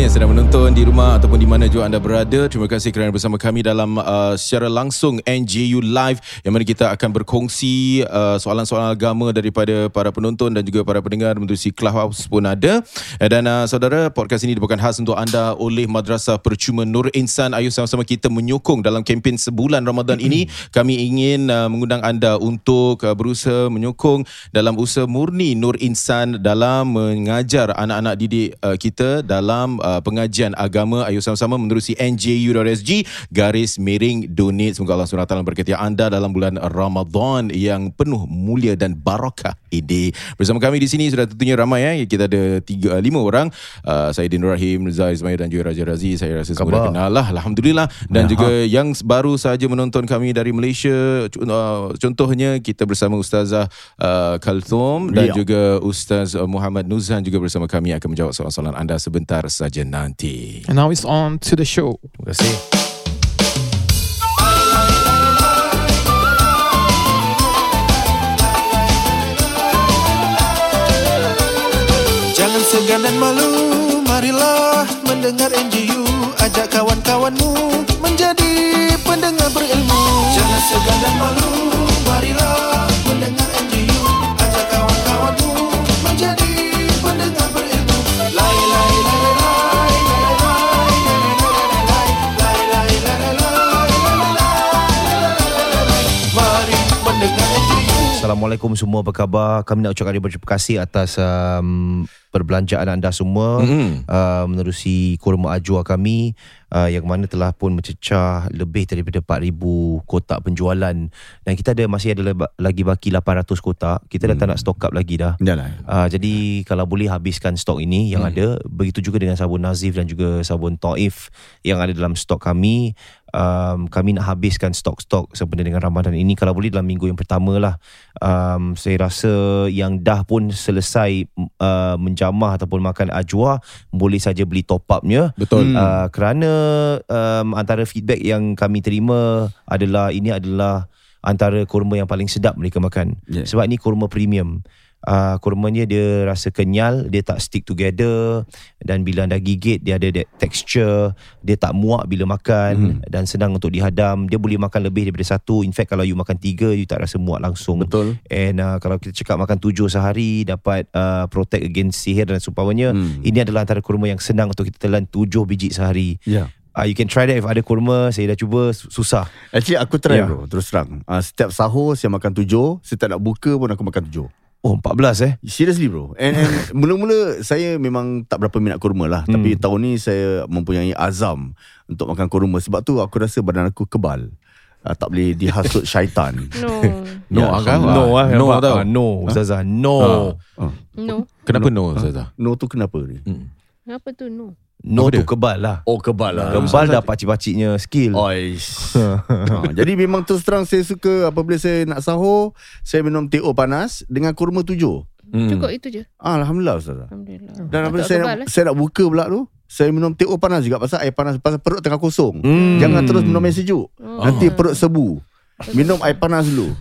Semua yang sedang menonton di rumah ataupun di mana juga anda berada. Terima kasih kerana bersama kami dalam uh, secara langsung NJU Live yang mana kita akan berkongsi uh, soalan-soalan agama daripada para penonton dan juga para pendengar menerusi Clubhouse pun ada. Eh, Dan uh, saudara, podcast ini dibawakan khas untuk anda oleh Madrasah Percuma Nur Insan. Ayo sama-sama kita menyokong dalam kempen sebulan Ramadan ini. Kami ingin uh, mengundang anda untuk uh, berusaha menyokong dalam usaha murni Nur Insan dalam mengajar anak-anak didik uh, kita dalam uh, pengajian agama. Ayo sama-sama menerusi nju.sg garis miring donate. Semoga Allah SWT memberkati anda dalam bulan Ramadan yang penuh mulia dan barakah ini. Bersama kami di sini sudah tentunya ramai ya. Kita ada tiga, lima orang. Uh, saya Din Rahim, Zai Ismail dan juga Raja Razi. Saya rasa semua dah kenal lah. Alhamdulillah. Dan juga yang baru saja menonton kami dari Malaysia. Uh, contohnya kita bersama Ustazah uh, Kalthum dan Ya. juga Ustaz uh, Muhammad Nuzhan juga bersama kami akan menjawab soalan-soalan anda sebentar saja nanti. And now it's on to the show. Terima kasih. Jangan segan dan malu Marilah mendengar NGU Ajak kawan-kawanmu Menjadi pendengar berilmu Jangan segan dan malu Assalamualaikum semua apa khabar? Kami nak ucapkan terima kasih atas um, perbelanjaan anda semua Mhm. uh, menerusi kurma ajwa kami uh, yang mana telah pun mencecah lebih daripada 4000 kotak penjualan dan kita ada masih ada lagi baki 800 kotak. Kita dah tak nak stock up lagi dah. Uh, jadi kalau boleh habiskan stok ini yang Hmm. ada begitu juga dengan sabun Nazif dan juga sabun Taif yang ada dalam stok kami um, kami nak habiskan stok-stok sempena dengan Ramadan ini kalau boleh dalam minggu yang pertama lah um, saya rasa yang dah pun selesai uh, menjamah ataupun makan ajwa boleh saja beli top upnya Betul. uh, kerana um, antara feedback yang kami terima adalah ini adalah antara kurma yang paling sedap mereka makan. Yeah. Sebab ni kurma premium. Uh, kurmanya dia rasa kenyal, dia tak stick together dan bila anda gigit dia ada that texture, dia tak muak bila makan dan senang untuk dihadam. Dia boleh makan lebih daripada satu. In fact kalau you makan tiga you tak rasa muak langsung. Betul. And uh, kalau kita cakap makan tujuh sehari dapat uh, protect against sihir dan seumpamanya, Hmm. ini adalah antara kurma yang senang untuk kita telan tujuh biji sehari. Ya. Uh, you can try that if ada kurma, saya dah cuba su- susah. Actually aku try Ya. bro Terus terang uh, Setiap sahur Saya makan tujuh Setiap nak buka pun Aku makan tujuh Oh 14 eh. Seriously bro And, and mula-mula Saya memang tak berapa minat kurma lah hmm. Tapi tahun ni Saya mempunyai azam Untuk makan kurma Sebab tu aku rasa Badan aku kebal uh, Tak boleh dihasut syaitan No. No, Ya, Angga. No ah, no nampak? tau. Ah, no, Ustazah. No. uh, No. Kenapa no, Ustazah? No tu kenapa ni Kenapa tu no? No Apa tu dia? kebal lah. Oh kebal lah Kebal dah pakcik-pakciknya skill. Oish. ha, jadi memang terus terang saya suka apabila saya nak sahur, saya minum teh O panas dengan kurma tujuh. Hmm. Cukup itu je. Ah, Alhamdulillah Ustazah. Alhamdulillah. Dan apabila saya nak, eh. saya nak buka pula tu Saya minum teh O panas juga Pasal air panas Pasal perut tengah kosong Hmm. Jangan terus minum air sejuk Oh. Nanti perut sebu Minum air panas dulu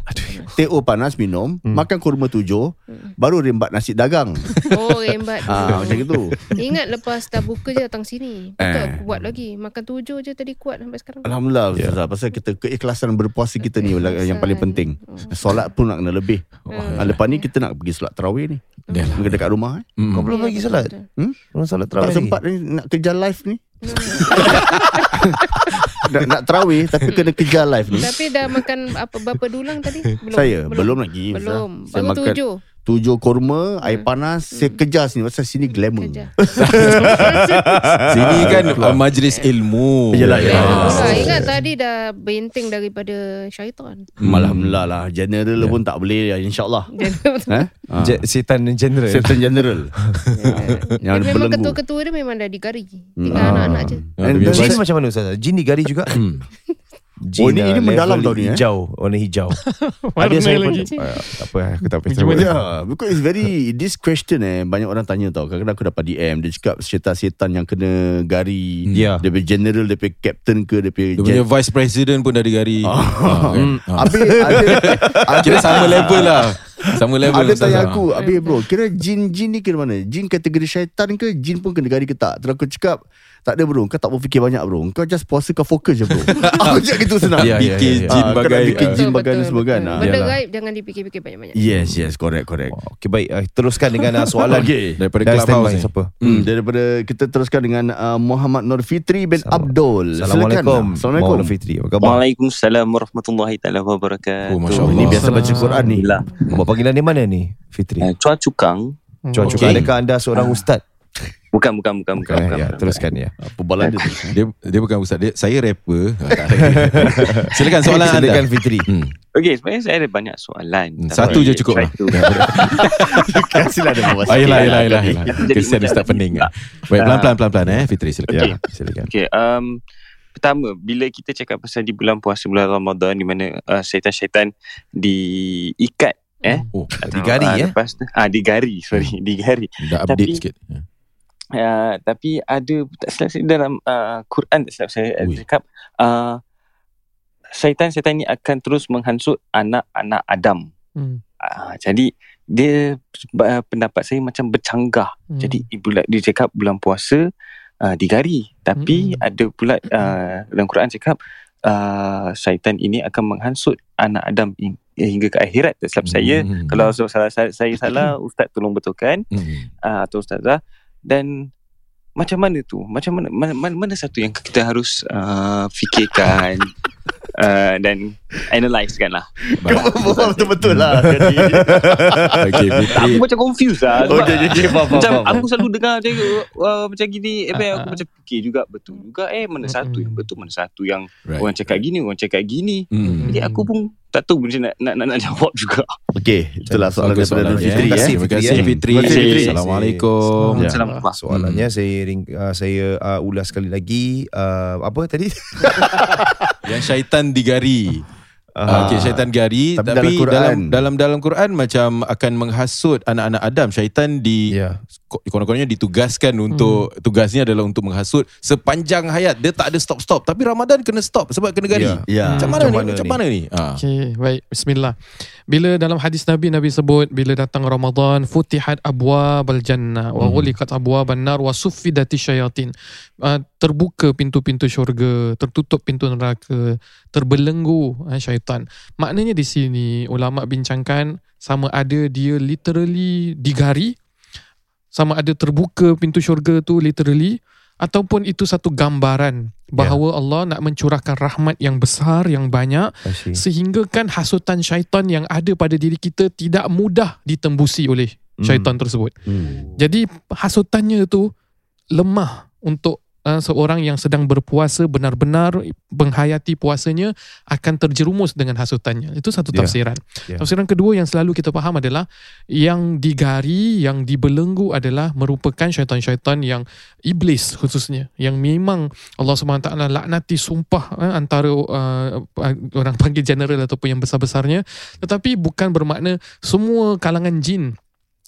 Teh O panas minum Makan kurma tujuh Baru rembat nasi dagang Oh, rembat. ah, Macam itu Ingat lepas dah buka je datang sini. Buka Eh. kuat lagi. Makan tujuh je tadi kuat sampai sekarang. Alhamdulillah Ustazah Pasal kita keikhlasan berpuasa kita ni Yang paling penting Solat pun nak kena lebih ah, Lepas ni kita nak pergi solat tarawih ni Dah lah. Pergi dekat rumah eh. Hmm. Kau belum Ya, salat? betul. Hmm? Belum salat Tak terawih. sempat ni Nak kejar live ni nak, nak terawih Tapi kena kejar live ni Tapi dah makan apa berapa dulang tadi? Belum. Saya belum lagi Belum. Baru tujuh. Tujuh korma, air panas, saya kejar sini pasal sini glamour. Kerja. Sini kan uh, majlis ilmu. Yelah. Ah, Ah. ingat tadi dah benteng daripada syaitan. Alhamdulillah lah General pun tak boleh ya, InsyaAllah eh? ha. Je, setan general. Setan general Yang Dia memang belenggu ketua-ketua dia memang dah digari. Tinggal Ah. anak-anak je. Ah, then- Jin macam mana Ustaz? Jin digari juga? Jin Oh, ni- ah, ini mendalam tau ni, eh? Hijau, warna hijau. Warna Ada saya pun lagi. Ah, tak apa, aku tak apa. Macam mana? Yeah, because it's very this question eh banyak orang tanya tau. Kadang-kadang aku dapat DM dia cakap setan-setan yang kena gari. Ya. Dia punya general, dia punya captain ke, dia punya Dia punya vice president pun dah digari. Ah, kan? Ah. Habis ada, ada Kira sama level lah. Sama level. Ada tanya aku Habis bro Kira jin-jin ni kira mana Jin kategori syaitan ke Jin pun kena gari ke tak Terus aku cakap Tak ada bro Kau tak berfikir banyak bro Kau just puasa kau fokus je bro Aku cakap gitu senang Ya, ya, Fikir ya, ya. jin Ah, kau nak bagai. fikir ah. jin bagai ni semua kan Ah. Benda gaib jangan dipikir-fikir banyak-banyak. Yes yes correct correct Okay, baik. Uh, teruskan dengan uh, soalan. Okay. Daripada Dah clubhouse ni. siapa? Hmm, daripada kita teruskan dengan uh, Muhammad Nur Fitri bin Abdul. Assalamualaikum. Assalamualaikum. Maulana Fitri. Apa khabar? Waalaikumsalam warahmatullahi taala wabarakatuh. Oh, Masya Allah. Ini biasa baca Quran ni. Buat panggilan di mana ni, Fitri? Eh, Chua Cukang. Okey. okay. Adakah anda seorang ustaz? Bukan bukan bukan bukan. Bukan, bukan, ya, bukan. teruskan ya. Apa balan dia? Dia dia bukan ustaz dia saya rapper. Ah. Silakan soalan anda. Silakan Fitri. Hmm. Okey, sebenarnya saya ada banyak soalan. Hmm, Satu je cukup lah. Kasihlah dia Ah, yelah, Jadi- yelah. jadi Kesian macam Ustaz ni pening. pula. Baik, pelan-pelan, pelan-pelan eh, Fitri silakan. Okey. Ya, silakan. Okey, um, pertama bila kita cakap pasal di bulan puasa bulan Ramadan di mana uh, syaitan-syaitan diikat eh Oh, atau, digari, ah, eh? lepas tu- ah digari sorry digari dah update Tapi- sikit. Ya. uh, tapi ada tak silap saya dalam uh, Quran tak silap saya Ui. Cakap uh, syaitan-syaitan ini akan terus menghasut anak-anak Adam Hmm. uh, jadi dia uh, pendapat saya macam bercanggah Hmm. jadi bulan dia cakap bulan puasa uh, digari tapi Hmm. ada pula uh, dalam Quran cakap uh, syaitan ini akan menghasut anak Adam in, hingga ke akhirat tak silap saya Hmm. kalau salah saya, saya salah ustaz tolong betulkan Hmm. uh, atau ustazah dan macam mana tu? Macam mana mana, mana, satu yang kita harus uh, fikirkan? Uh, dan analyse kan lah Kau betul-betul lah. Fitri. aku macam confused lah sebab Okey, okey, faham, faham, macam faham. aku selalu dengar dia uh, macam gini eh, Ah, aku ah. macam fikir juga betul juga eh mana satu yang betul mana satu yang Right. orang cakap gini orang cakap gini Hmm. jadi aku pun tak tahu macam nak nak, nak, nak jawab juga Okey, itulah soalan Bagus daripada Nur Fitri eh. Terima kasih Fitri. Fitri. Terima kasih, Fitri. Assalamualaikum. Ya. Assalamualaikum Soalannya saya ring, uh, saya uh, ulas sekali lagi uh, apa tadi? Yang syaitan digari. Ah. Okey, syaitan gari Tapi tapi, dalam Quran- dalam dalam dalam Quran macam akan menghasut anak-anak Adam. Syaitan di Ya. Ko- konon-kononnya ditugaskan untuk tugasnya adalah untuk menghasut sepanjang hayat. Dia tak ada stop-stop. Tapi Ramadan kena stop sebab kena gari. Ya. Ya. Macam mana Macam ni? mana Macam ni? mana ni? Okay, baik. Bismillah. Bila dalam hadis Nabi, Nabi sebut, bila datang Ramadan, futihat abwab al-jannah, wa ghulikat abwab an-nar, wa suffidati syayatin. Uh, terbuka pintu-pintu syurga, tertutup pintu neraka, terbelenggu uh, syaitan. Maknanya di sini, ulama bincangkan sama ada dia literally digari, sama ada terbuka pintu syurga tu literally, ataupun itu satu gambaran bahawa Allah nak mencurahkan rahmat yang besar, yang banyak, sehingga kan hasutan syaitan yang ada pada diri kita tidak mudah ditembusi oleh syaitan tersebut. Hmm. Jadi hasutannya tu lemah untuk uh, seorang yang sedang berpuasa benar-benar menghayati puasanya akan terjerumus dengan hasutannya. Itu satu Ya. tafsiran. Ya. Tafsiran kedua yang selalu kita faham adalah yang digari, yang dibelenggu adalah merupakan syaitan-syaitan yang iblis khususnya yang memang Allah SWT laknati sumpah eh, antara uh, orang panggil general ataupun yang besar-besarnya tetapi bukan bermakna semua kalangan jin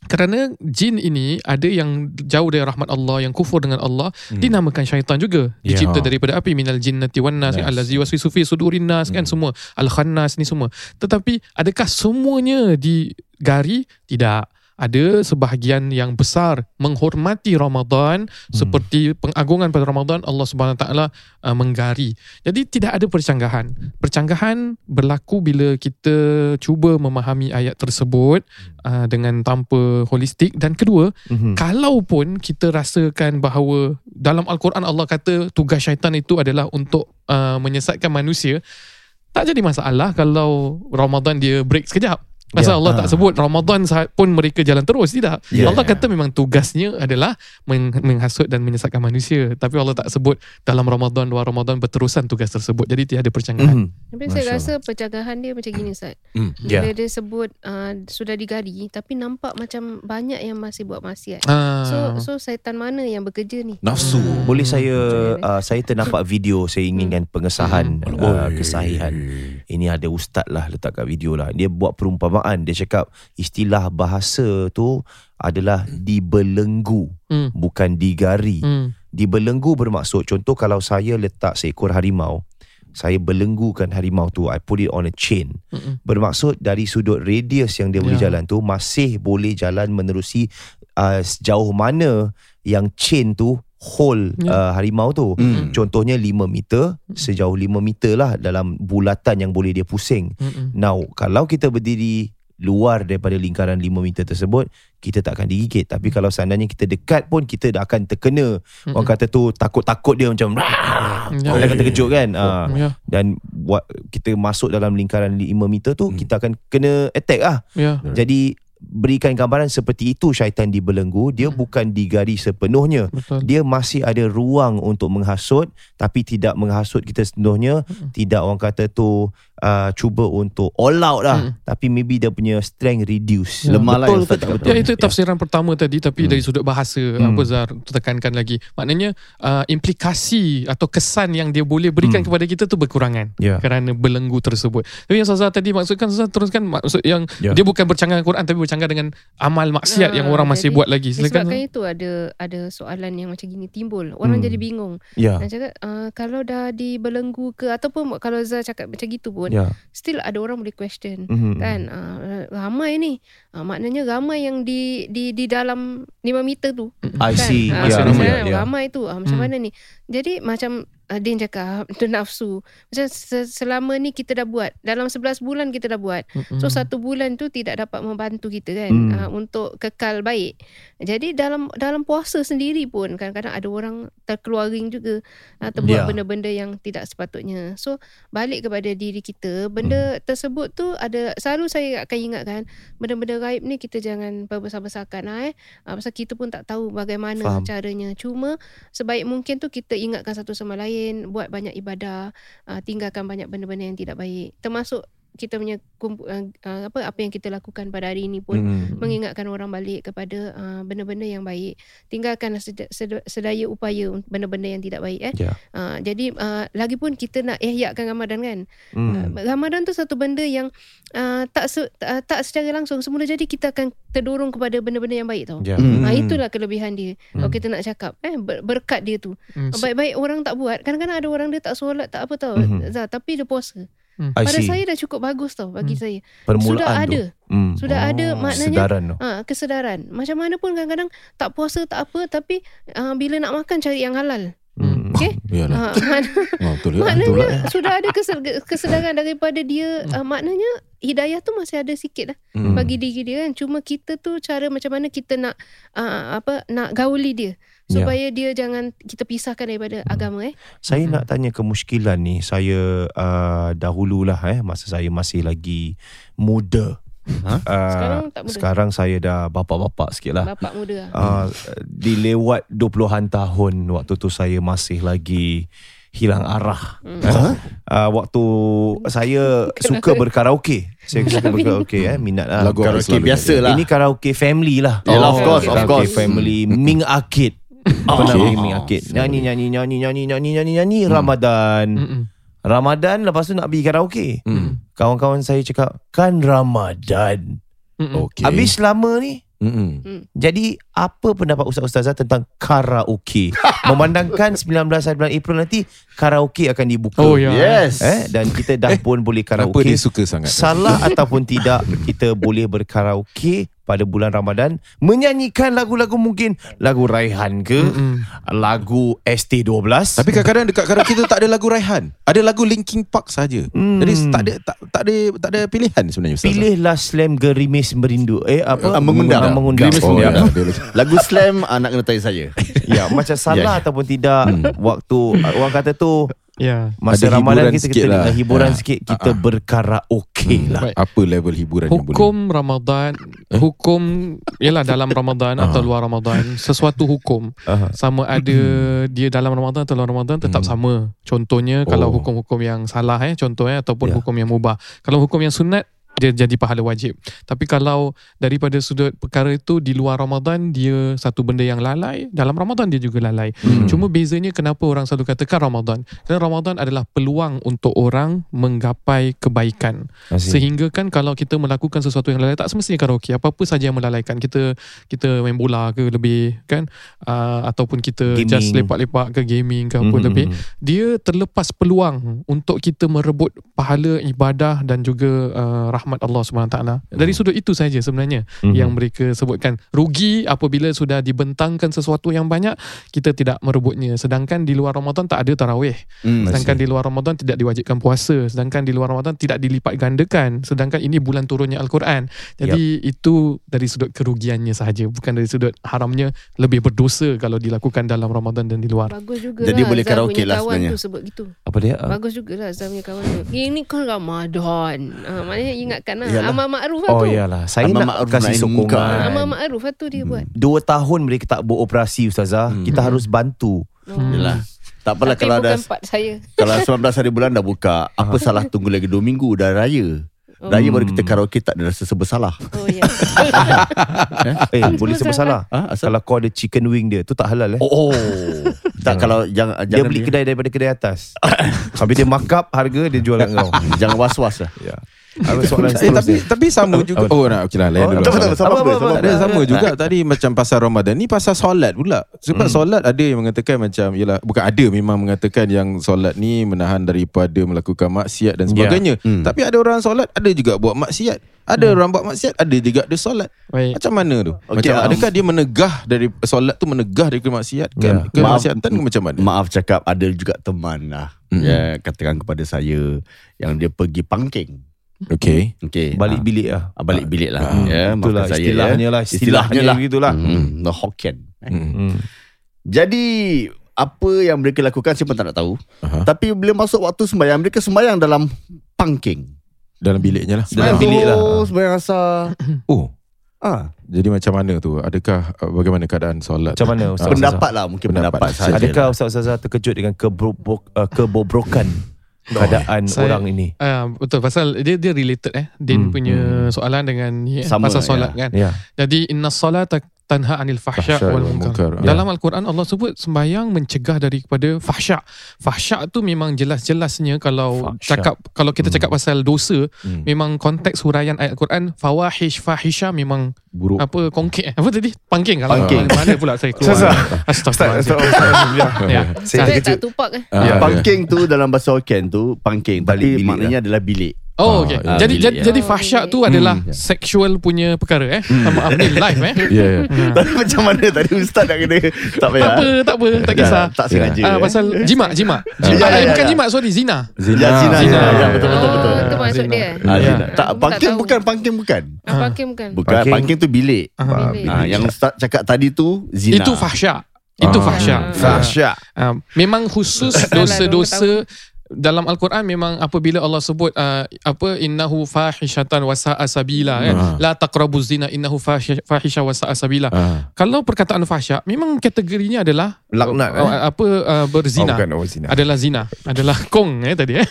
kerana jin ini ada yang jauh dari rahmat Allah yang kufur dengan Allah Hmm. dinamakan syaitan juga Ya. dicipta daripada api minal jinnati wan nas Yes. allazi waswisu fi sudurin nas kan Hmm. semua al khannas ni semua tetapi adakah semuanya digari tidak ada sebahagian yang besar menghormati Ramadan Hmm. seperti pengagungan pada Ramadan Allah Subhanahu taala uh, menggari. Jadi tidak ada percanggahan. Percanggahan berlaku bila kita cuba memahami ayat tersebut uh, dengan tanpa holistik dan kedua Mhm. kalaupun kita rasakan bahawa dalam al-Quran Allah kata tugas syaitan itu adalah untuk uh, menyesatkan manusia tak jadi masalah kalau Ramadan dia break sekejap Pasal Ya. Allah tak Ah. sebut Ramadan pun mereka jalan terus Tidak Ya. Allah kata memang tugasnya adalah meng- Menghasut dan menyesatkan manusia Tapi Allah tak sebut Dalam Ramadan Luar Ramadan Berterusan tugas tersebut Jadi tiada percanggahan Mhm. Tapi Masya saya Allah. rasa pencegahan dia macam gini Ustaz. Hmm. Ya. Bila dia sebut uh, sudah digari tapi nampak macam banyak yang masih buat maksiat. Ah. So so syaitan mana yang bekerja ni? Nafsu. Boleh saya uh, saya ternampak video saya inginkan pengesahan Hmm. uh, kesahihan. Ini ada ustaz lah letak kat video lah. Dia buat perumpamaan. Dia cakap istilah bahasa tu adalah dibelenggu Hmm. bukan digari. Hmm. Dibelenggu bermaksud contoh kalau saya letak seekor harimau, saya belenggukan harimau tu, I put it on a chain. Mm-mm. Bermaksud dari sudut radius yang dia boleh Ya. jalan tu masih boleh jalan menerusi uh, sejauh mana yang chain tu hold Ya. uh, harimau tu. Hmm. Contohnya 5 meter, sejauh 5 meter lah dalam bulatan yang boleh dia pusing. Mm-mm. Now, kalau kita berdiri luar daripada lingkaran 5 meter tersebut, kita tak akan digigit. Tapi kalau seandainya kita dekat pun, kita dah akan terkena. Orang kata tu takut-takut dia macam, Ya. dia akan terkejut kan. Ah. Ya. Dan buat kita masuk dalam lingkaran 5 meter tu, kita akan kena attack lah. Ya. Jadi, berikan gambaran seperti itu syaitan dibelenggu, dia bukan digari sepenuhnya. Betul. Dia masih ada ruang untuk menghasut tapi tidak menghasut kita sepenuhnya tidak orang kata tu uh, cuba untuk all out lah Mm. tapi maybe dia punya strength reduce Ya. Lemah lah betul ke tak betul Ya itu tafsiran pertama tadi tapi Hmm. dari sudut bahasa Hmm. apa Zar tekankan lagi. Maknanya uh, implikasi atau kesan yang dia boleh berikan Hmm. kepada kita tu berkurangan Ya. kerana belenggu tersebut. Tapi yang Ustazah tadi maksudkan Ustazah teruskan maksud yang Ya. dia bukan bercanggah Quran tapi bercanggah dengan amal maksiat yang Ah, orang masih jadi buat lagi. Silakan. itu ada ada soalan yang macam gini timbul. Orang Hmm. jadi bingung. ya Nak cakap uh, kalau dah dibelenggu ke ataupun kalau Zah cakap macam gitu pun ya still ada orang boleh question. Mhm. Kan uh, ramai ni. Uh, maknanya ramai yang di di di dalam 5 meter tu. I kan? see Ah, ya macam ramai, mana? ya Ramai tu. Ah, macam Hmm. mana ni? Jadi macam uh, Din cakap tu nafsu. Macam se- selama ni kita dah buat. Dalam 11 bulan kita dah buat. Mm-mm. So satu bulan tu tidak dapat membantu kita kan Hmm. uh, untuk kekal baik. Jadi dalam dalam puasa sendiri pun kadang-kadang ada orang terkeluaring juga atau buat Ya. benda-benda yang tidak sepatutnya. So balik kepada diri kita, benda Hmm. tersebut tu ada selalu saya akan ingatkan benda-benda gaib ni kita jangan berbesar-besarkan lah eh. Uh, pasal kita pun tak tahu bagaimana Faham. caranya. Cuma sebaik mungkin tu kita ingatkan satu sama lain, buat banyak ibadah, uh, tinggalkan banyak benda-benda yang tidak baik. Termasuk kita punya kumpu, uh, uh, apa apa yang kita lakukan pada hari ini pun Mhm. mengingatkan orang balik kepada uh, benda-benda yang baik tinggalkan sed- sed- sedaya upaya untuk benda-benda yang tidak baik eh Ya. uh, jadi uh, lagipun kita nak ihyakan Ramadan kan Hmm. uh, Ramadan tu satu benda yang uh, tak se- uh, tak secara langsung semula jadi kita akan terdorong kepada benda-benda yang baik tau Ya. Hmm. Ah itulah kelebihan dia. Hmm. Kalau kita nak cakap eh ber- berkat dia tu. Hmm. Baik-baik orang tak buat. Kadang-kadang ada orang dia tak solat tak apa tau. Mhm. Zah, tapi dia puasa. I Pada saya dah cukup bagus tau bagi Hmm. saya. permulaan Sudah tu ada. Hmm. Sudah ada maknanya sedaran tu Ha, kesedaran. Macam mana pun kadang-kadang tak puasa tak apa tapi uh, bila nak makan cari yang halal. Hmm. Okey? Yalah. Ha, mak- Oh, betul ya. maknanya itulah, sudah ada kesed- kesedaran daripada dia. Uh, maknanya hidayah tu masih ada sikit lah Hmm. bagi diri dia kan. Cuma kita tu cara macam mana kita nak uh, apa nak gauli dia Ya. supaya dia jangan kita pisahkan daripada agama eh. Saya Mhm. nak tanya kemuskilan ni Saya uh, dahululah eh Masa saya masih lagi muda Ha? uh, Sekarang tak muda. Sekarang saya dah bapak-bapak sikit lah Bapak muda lah. uh, Dilewat 20-an tahun Waktu tu saya masih lagi Hilang arah Hmm. uh, uh, Waktu saya suka berkaraoke Saya suka berkaraoke eh, Minat lah Lagu Karaoke biasa lah. Ini karaoke family lah Yalah, of course, of Karaoke course. family Ming Arcade Pernah Okay. pergi Ming Arcade Nyanyi nyanyi nyanyi nyanyi nyanyi nyanyi nyanyi Ramadan Mm-mm. Ramadan lepas tu nak pergi karaoke Hmm. Kawan-kawan saya cakap Kan Ramadan Mm-mm. Okey. Habis lama ni Mm-mm. Jadi apa pendapat Ustaz-Ustazah tentang karaoke Memandangkan 19 hari bulan April nanti Karaoke akan dibuka Oh ya. Yes. eh, Dan kita dah pun boleh Kenapa karaoke dia suka sangat? Salah ataupun tidak Kita boleh berkaraoke pada bulan Ramadan Menyanyikan lagu-lagu mungkin Lagu Raihan ke Mm-mm. Lagu ST12 Tapi kadang-kadang dekat karaoke tu tak ada lagu Raihan. Ada lagu Linkin Park saja. Hmm. Jadi tak ada tak, tak ada tak ada pilihan sebenarnya Ustaz. Pilihlah slam gerimis merindu Eh apa Ah, mengundang. Ah, mengundang. Gerimis Oh, ya. mengundang. Lagu slam ah, nak kena tanya saya. Ya macam salah Ya, ya. ataupun tidak Waktu Orang kata tu Ya. Masa Ada Ramadan kita kita lah. lah. hiburan Ya. sikit kita ah. berkaraoke lah. Baik. Apa level hiburan yang boleh? Hukum Ramadan, Eh? hukum ialah dalam Ramadan Ah. atau luar Ramadan, sesuatu hukum Aha. sama ada dia dalam Ramadan atau luar Ramadan tetap Hmm. sama. Contohnya kalau Oh. hukum-hukum yang salah eh contohnya ataupun Ya. hukum yang mubah. Kalau hukum yang sunat dia jadi pahala wajib. Tapi kalau daripada sudut perkara itu di luar Ramadan dia satu benda yang lalai, dalam Ramadan dia juga lalai. Hmm. Cuma bezanya kenapa orang selalu katakan Ramadan? Kerana Ramadan adalah peluang untuk orang menggapai kebaikan. Asyik. Sehingga kan kalau kita melakukan sesuatu yang lalai tak semestinya karaoke apa-apa saja yang melalaikan kita kita main bola ke lebih kan uh, ataupun kita Gaming. just lepak-lepak ke gaming ke apa Mhm, lebih mhm. dia terlepas peluang untuk kita merebut pahala ibadah dan juga uh, rahmat Allah Subhanahu taala. Dari sudut itu saja sebenarnya Mhm. yang mereka sebutkan. Rugi apabila sudah dibentangkan sesuatu yang banyak kita tidak merebutnya. Sedangkan di luar Ramadan tak ada tarawih. Hmm, sedangkan di luar Ramadan tidak diwajibkan puasa. Sedangkan di luar Ramadan tidak dilipat gandakan. Sedangkan ini bulan turunnya Al-Quran. Jadi itu dari sudut kerugiannya sahaja. Bukan dari sudut haramnya lebih berdosa kalau dilakukan dalam Ramadan dan di luar. Bagus juga Jadi lah boleh karaoke lah sebenarnya. tu sebut gitu. Apa dia? Bagus juga lah Azhar punya kawan tu. Ini kan Ramadan. Ha, Maknanya ingatkan lah Yalah. Amal ma'ruf lah Oh tu iyalah. Saya Amal nak ma'ruf kasih nahi munkar. sokongan. Amal ma'ruf lah tu dia buat Dua tahun mereka tak beroperasi Ustazah. Hmm. Kita harus bantu. Hmm. Yelah. Tak apalah Tapi kalau ada saya kalau 19 hari bulan dah buka, apa salah tunggu lagi 2 minggu dah raya. Raya baru kita karaoke tak ada rasa bersalah. Oh ya Eh, Tak boleh sebut masalah. salah. Ha, asal Kalau kau ada chicken wing dia, tu tak halal eh. Oh, oh. tak kalau jangan dia jangan beli kedai daripada kedai atas. Habis dia markup harga dia jual kat kau. jangan was-was lah. Ya. Apa soalan Eh, tapi tapi sama juga. Oh, nak okeylah lain Oh, dulu. tak apa, apa, ada sama juga tadi macam pasal Ramadan ni pasal solat pula. Sebab Hmm. solat ada yang mengatakan macam yalah bukan ada memang mengatakan yang solat ni menahan daripada melakukan maksiat dan sebagainya. Hmm. Tapi ada orang solat ada juga buat maksiat. Ada orang buat maksiat, ada juga dia solat. baik Macam mana tu? Okey, macam um, adakah dia menegah dari solat tu menegah dari kemaksiat Ya. ke Maaf. kemaksiatan ke macam mana? Maaf cakap ada juga teman lah. Mm-mm. Ya, katakan kepada saya yang dia pergi pangking. Okey. Okey. Balik bilik lah. Ah, balik bilik lah. Ah, ya, Itulah saya istilahnya ya. lah. Istilahnya lah. begitulah. Hmm, no Hokkien. Eh. Hmm. Hmm. Jadi apa yang mereka lakukan saya pun tak nak tahu. Aha. Tapi bila masuk waktu sembahyang mereka sembahyang dalam pangking. Dalam biliknya lah. Dalam bilik lah. Oh, sembahyang asar. Oh. Ah, Jadi macam mana tu? Adakah uh, bagaimana keadaan solat? Macam mana Ustaz? pendapat lah mungkin Pendapat. pendapat, sahaja. Adakah Ustaz-Ustazah terkejut dengan kebobro- uh, kebobrokan keadaan Saya- orang ini? Ah, betul pasal dia dia related eh Din Hmm, punya hmm. soalan dengan eh, Sama, pasal solat kan Ya. Jadi inna salata tanha anil fahsya wal munkar. munkar. Dalam al-Quran Allah sebut sembahyang mencegah daripada fahsya. Fahsya tu memang jelas-jelasnya kalau Fahsya. cakap kalau kita cakap pasal dosa Hmm. memang konteks huraian ayat Quran fawahish fahisha memang buruk. apa kongkek apa tadi pangking kalau Pangking. mana pula saya keluar. Astagfirullahalazim. Ya. Saya tak tupak Ah, Ya, ya. pangking tu dalam bahasa Hokkien tu pangking Balik tapi bilik maknanya adalah bilik. Oh Ah, okey. ya, jadi bilik, jadi, ya. jadi Oh, fahsyak bilik. tu adalah Hmm. sexual punya perkara eh. Maaf ni live eh. Ya, ya. Tapi macam mana tadi ustaz nak kena tak Tak payah. apa, tak apa, tak kisah. Tak sengaja. Ah, pasal jima, jima. Jima. Ya, ya, Eh, bukan ya. jima, sorry, zina. Zina. Ya, zina, Zina. ya, ya, betul betul Oh, betul. itu maksud dia Ah, Ya. zina. Tak tak pangking bukan pangking bukan. Ah, Pangking bukan Bukan Pangking. tu bilik. Ah, bilik. Ah, yang ustaz cakap tadi tu zina. Itu fahsyak. Itu Ah. fahsyak. Fahsyak. Ah, memang khusus dosa-dosa dalam al-Quran memang apabila Allah sebut uh, apa innahu fahishatan wa sa'a sabila kan Ah. la taqrabuz zina innahu fahisha wa sa'a sabila Ah. kalau perkataan fahsyak memang kategorinya adalah Laknat, uh, eh? apa uh, berzina Oh, bukan, oh, zina. adalah zina adalah kong eh tadi eh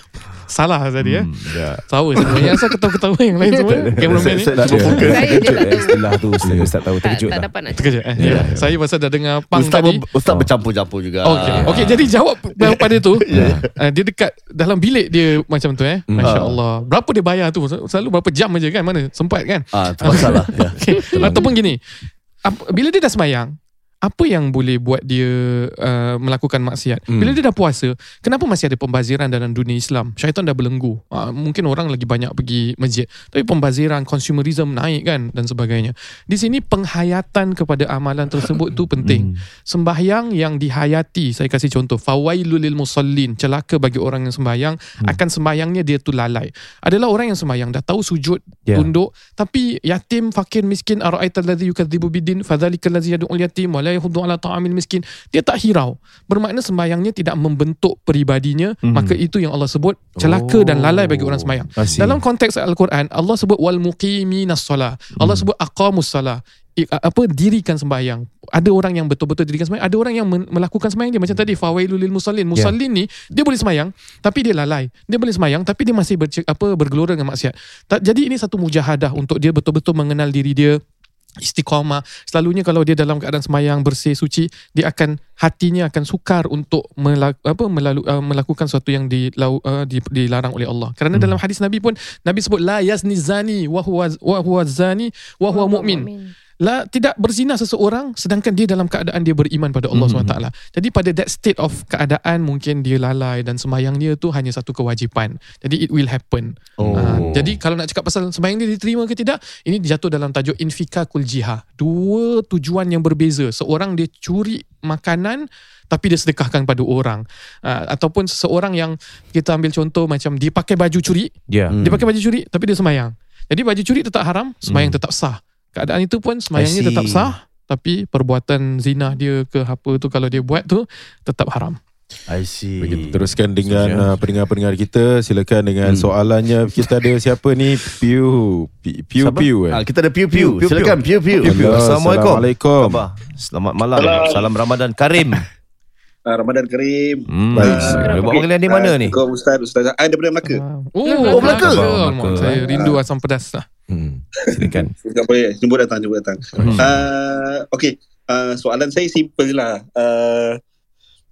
salah tadi eh Hmm, ya. tahu semua yang saya ketawa-ketawa yang lain semua cameraman ni Saya- saya cuba Ya. fokus. Saya je Terkejut tak eh, tahu istilah tu Ustaz Ustaz tahu tak, terkejut tak tak? dapat nak terkejut eh Ya, ya. ya. saya pasal dah dengar pang Ustaz, tadi ustaz bercampur-campur juga. Okey, Ah. okey. Jadi jawab pada tu, uh, dia dekat dalam bilik dia macam tu eh. Masya Allah. Berapa dia bayar tu? Selalu berapa jam aja kan? Mana sempat kan? Ah. Ya. Okay. Ataupun gini, bila dia dah semayang, apa yang boleh buat dia uh, melakukan maksiat? Hmm. Bila dia dah puasa, kenapa masih ada pembaziran dalam dunia Islam? Syaitan dah belenggu. Uh, mungkin orang lagi banyak pergi masjid. Tapi pembaziran, consumerism naik kan dan sebagainya. Di sini penghayatan kepada amalan tersebut tu penting. Sembahyang yang dihayati, saya kasih contoh, fawailul lil musallin, celaka bagi orang yang sembahyang, akan sembahyangnya dia tu lalai. Adalah orang yang sembahyang dah tahu sujud, Ya. tunduk, tapi yatim, fakir, miskin, ara'aital ladzi yukadzibu bidin, fadzalikal ladzi yad'ul yatim wa la yahuddu ala ta'amil miskin. Dia tak hirau. Bermakna sembahyangnya tidak membentuk peribadinya, Mhm. maka itu yang Allah sebut celaka dan lalai bagi orang sembahyang. I see. Dalam konteks Al-Quran, Allah sebut wal muqiminas solah. Allah sebut aqamus salah. I- apa dirikan sembahyang. Ada orang yang betul-betul dirikan sembahyang, ada orang yang melakukan sembahyang dia macam tadi fawailul lil musallin. Musallin ni dia boleh sembahyang tapi dia lalai. Dia boleh sembahyang tapi dia masih berce- apa bergelora dengan maksiat. Tak, jadi ini satu mujahadah untuk dia betul-betul mengenal diri dia istiqamah selalunya kalau dia dalam keadaan semayang bersih suci dia akan hatinya akan sukar untuk melak, apa melalu, uh, melakukan sesuatu yang dilau, uh, di, dilarang oleh Allah. Kerana hmm. dalam hadis Nabi pun Nabi sebut la yazni zani wa huwa wa huwa zani wa huwa mu'min La tidak berzina seseorang sedangkan dia dalam keadaan dia beriman pada Allah Mhm. SWT. Jadi pada that state of keadaan mungkin dia lalai dan sembahyang dia tu hanya satu kewajipan. Jadi it will happen. Oh. Ah, jadi kalau nak cakap pasal sembahyang dia diterima ke tidak, ini jatuh dalam tajuk infikakul jihad. Dua tujuan yang berbeza. Seorang dia curi makanan tapi dia sedekahkan pada orang. Uh, ataupun seseorang yang kita ambil contoh macam dia pakai baju curi, Ya. dia pakai baju curi tapi dia sembahyang. Jadi baju curi tetap haram, sembahyang tetap sah. Keadaan itu pun see. tetap sah tapi perbuatan zina dia ke apa tu kalau dia buat tu tetap haram. I see. Kita teruskan dengan uh, pendengar-pendengar kita. Silakan dengan Hmm. soalannya. Kita ada siapa ni? Piu. Pi- Piu Siapa? Piu eh. Ah, kita ada piu piu. Piu, piu, Silakan piu piu. Piu, piu. Hello, Assalamualaikum. Assalamualaikum. Selamat malam. Salam Ramadan Karim. Uh, Ramadan Karim. Hmm. Baik. Dia buat panggilan di mana ni? Kau Ustaz, Ustaz. Ah, daripada Melaka. Oh, Oh, Melaka. Alamak, Melaka. Saya rindu asam pedas lah. Hmm. Silakan. Tak boleh. Jemput datang, jemput datang. Hmm. Uh, okay. Uh, soalan saya simple je lah. Uh,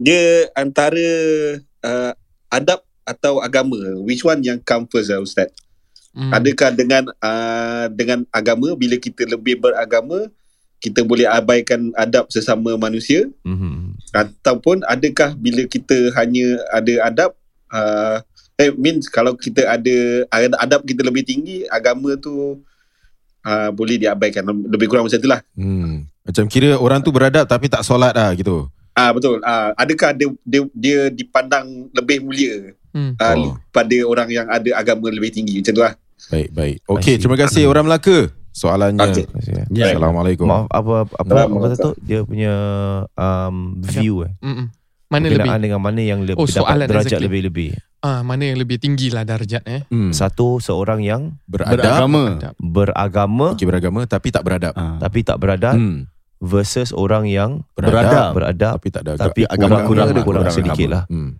dia antara uh, adab atau agama. Which one yang come first lah Ustaz? Hmm. Adakah dengan uh, dengan agama, bila kita lebih beragama, kita boleh abaikan adab sesama manusia? Mhm. Ataupun adakah bila kita hanya ada adab uh, eh means kalau kita ada ada adab kita lebih tinggi agama tu uh, boleh diabaikan lebih kurang macam itulah Hmm. Macam kira orang tu beradab tapi tak solat lah gitu. ah betul ah adakah dia, dia dia dipandang lebih mulia Hmm. uh, Oh. pada orang yang ada agama lebih tinggi macam tu lah Baik, baik. Okey, terima kasih orang Melaka. Soalannya. Kasih. Ya. Assalamualaikum. Maaf apa apa apa kata tu dia punya um, view eh. Mm-mm. Mana lebih? Berkenaan dengan mana yang lebih Oh, dapat soalan derajat exactly. lebih-lebih. Ah, mana yang lebih tinggi lah darjat eh? Hmm. Satu seorang yang Beradab, Beragama. Beragama Okey, beragama tapi tak beradab. Ah. tapi tak beradab Hmm. versus orang yang Beradab. beradab tapi tak ada tapi agama kurang, kurang- kurang, kurang sedikit agama. lah. Hmm.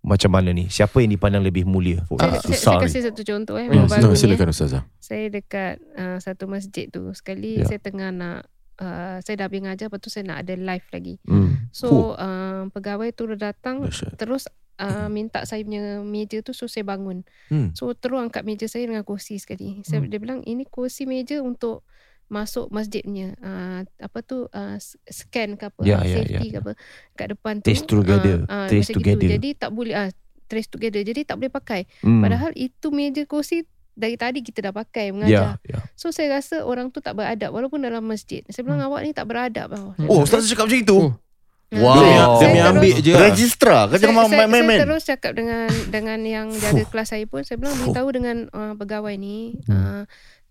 Macam mana ni? Siapa yang dipandang lebih mulia? Saya, saya, saya susah ni. kasih satu contoh eh. Hmm, No, ni, eh. silakan Ustazah. Saya dekat uh, satu masjid tu. Sekali Ya. saya tengah nak uh, saya dah habis ngajar lepas tu saya nak ada live lagi. Hmm. So uh, pegawai tu datang Dahsyat. terus uh, minta saya punya meja tu so saya bangun. Hmm. So terus angkat meja saya dengan kursi sekali. Saya Hmm. dia bilang ini kursi meja untuk masuk masjidnya. Uh, apa tu uh, scan ke apa, Ya, uh, ya, safety ya. ke apa kat depan tu. Trace together. Uh, uh, Trace together. Gitu. Jadi tak boleh uh, trace together. Jadi tak boleh pakai. Hmm. Padahal itu meja kursi dari tadi kita dah pakai ya, mengajar. ya. So saya rasa orang tu tak beradab walaupun dalam masjid. Saya bilang awak ni tak beradab tau. Hmm. Oh, Ustaz cakap macam itu. Oh. Ah, Wow. Dia, saya- dia saya ambil je. lah. Registrar kau saya, jangan saya, saya main-main. terus cakap dengan dengan yang jaga kelas saya pun saya bilang beritahu dengan uh, pegawai ni Hmm. uh,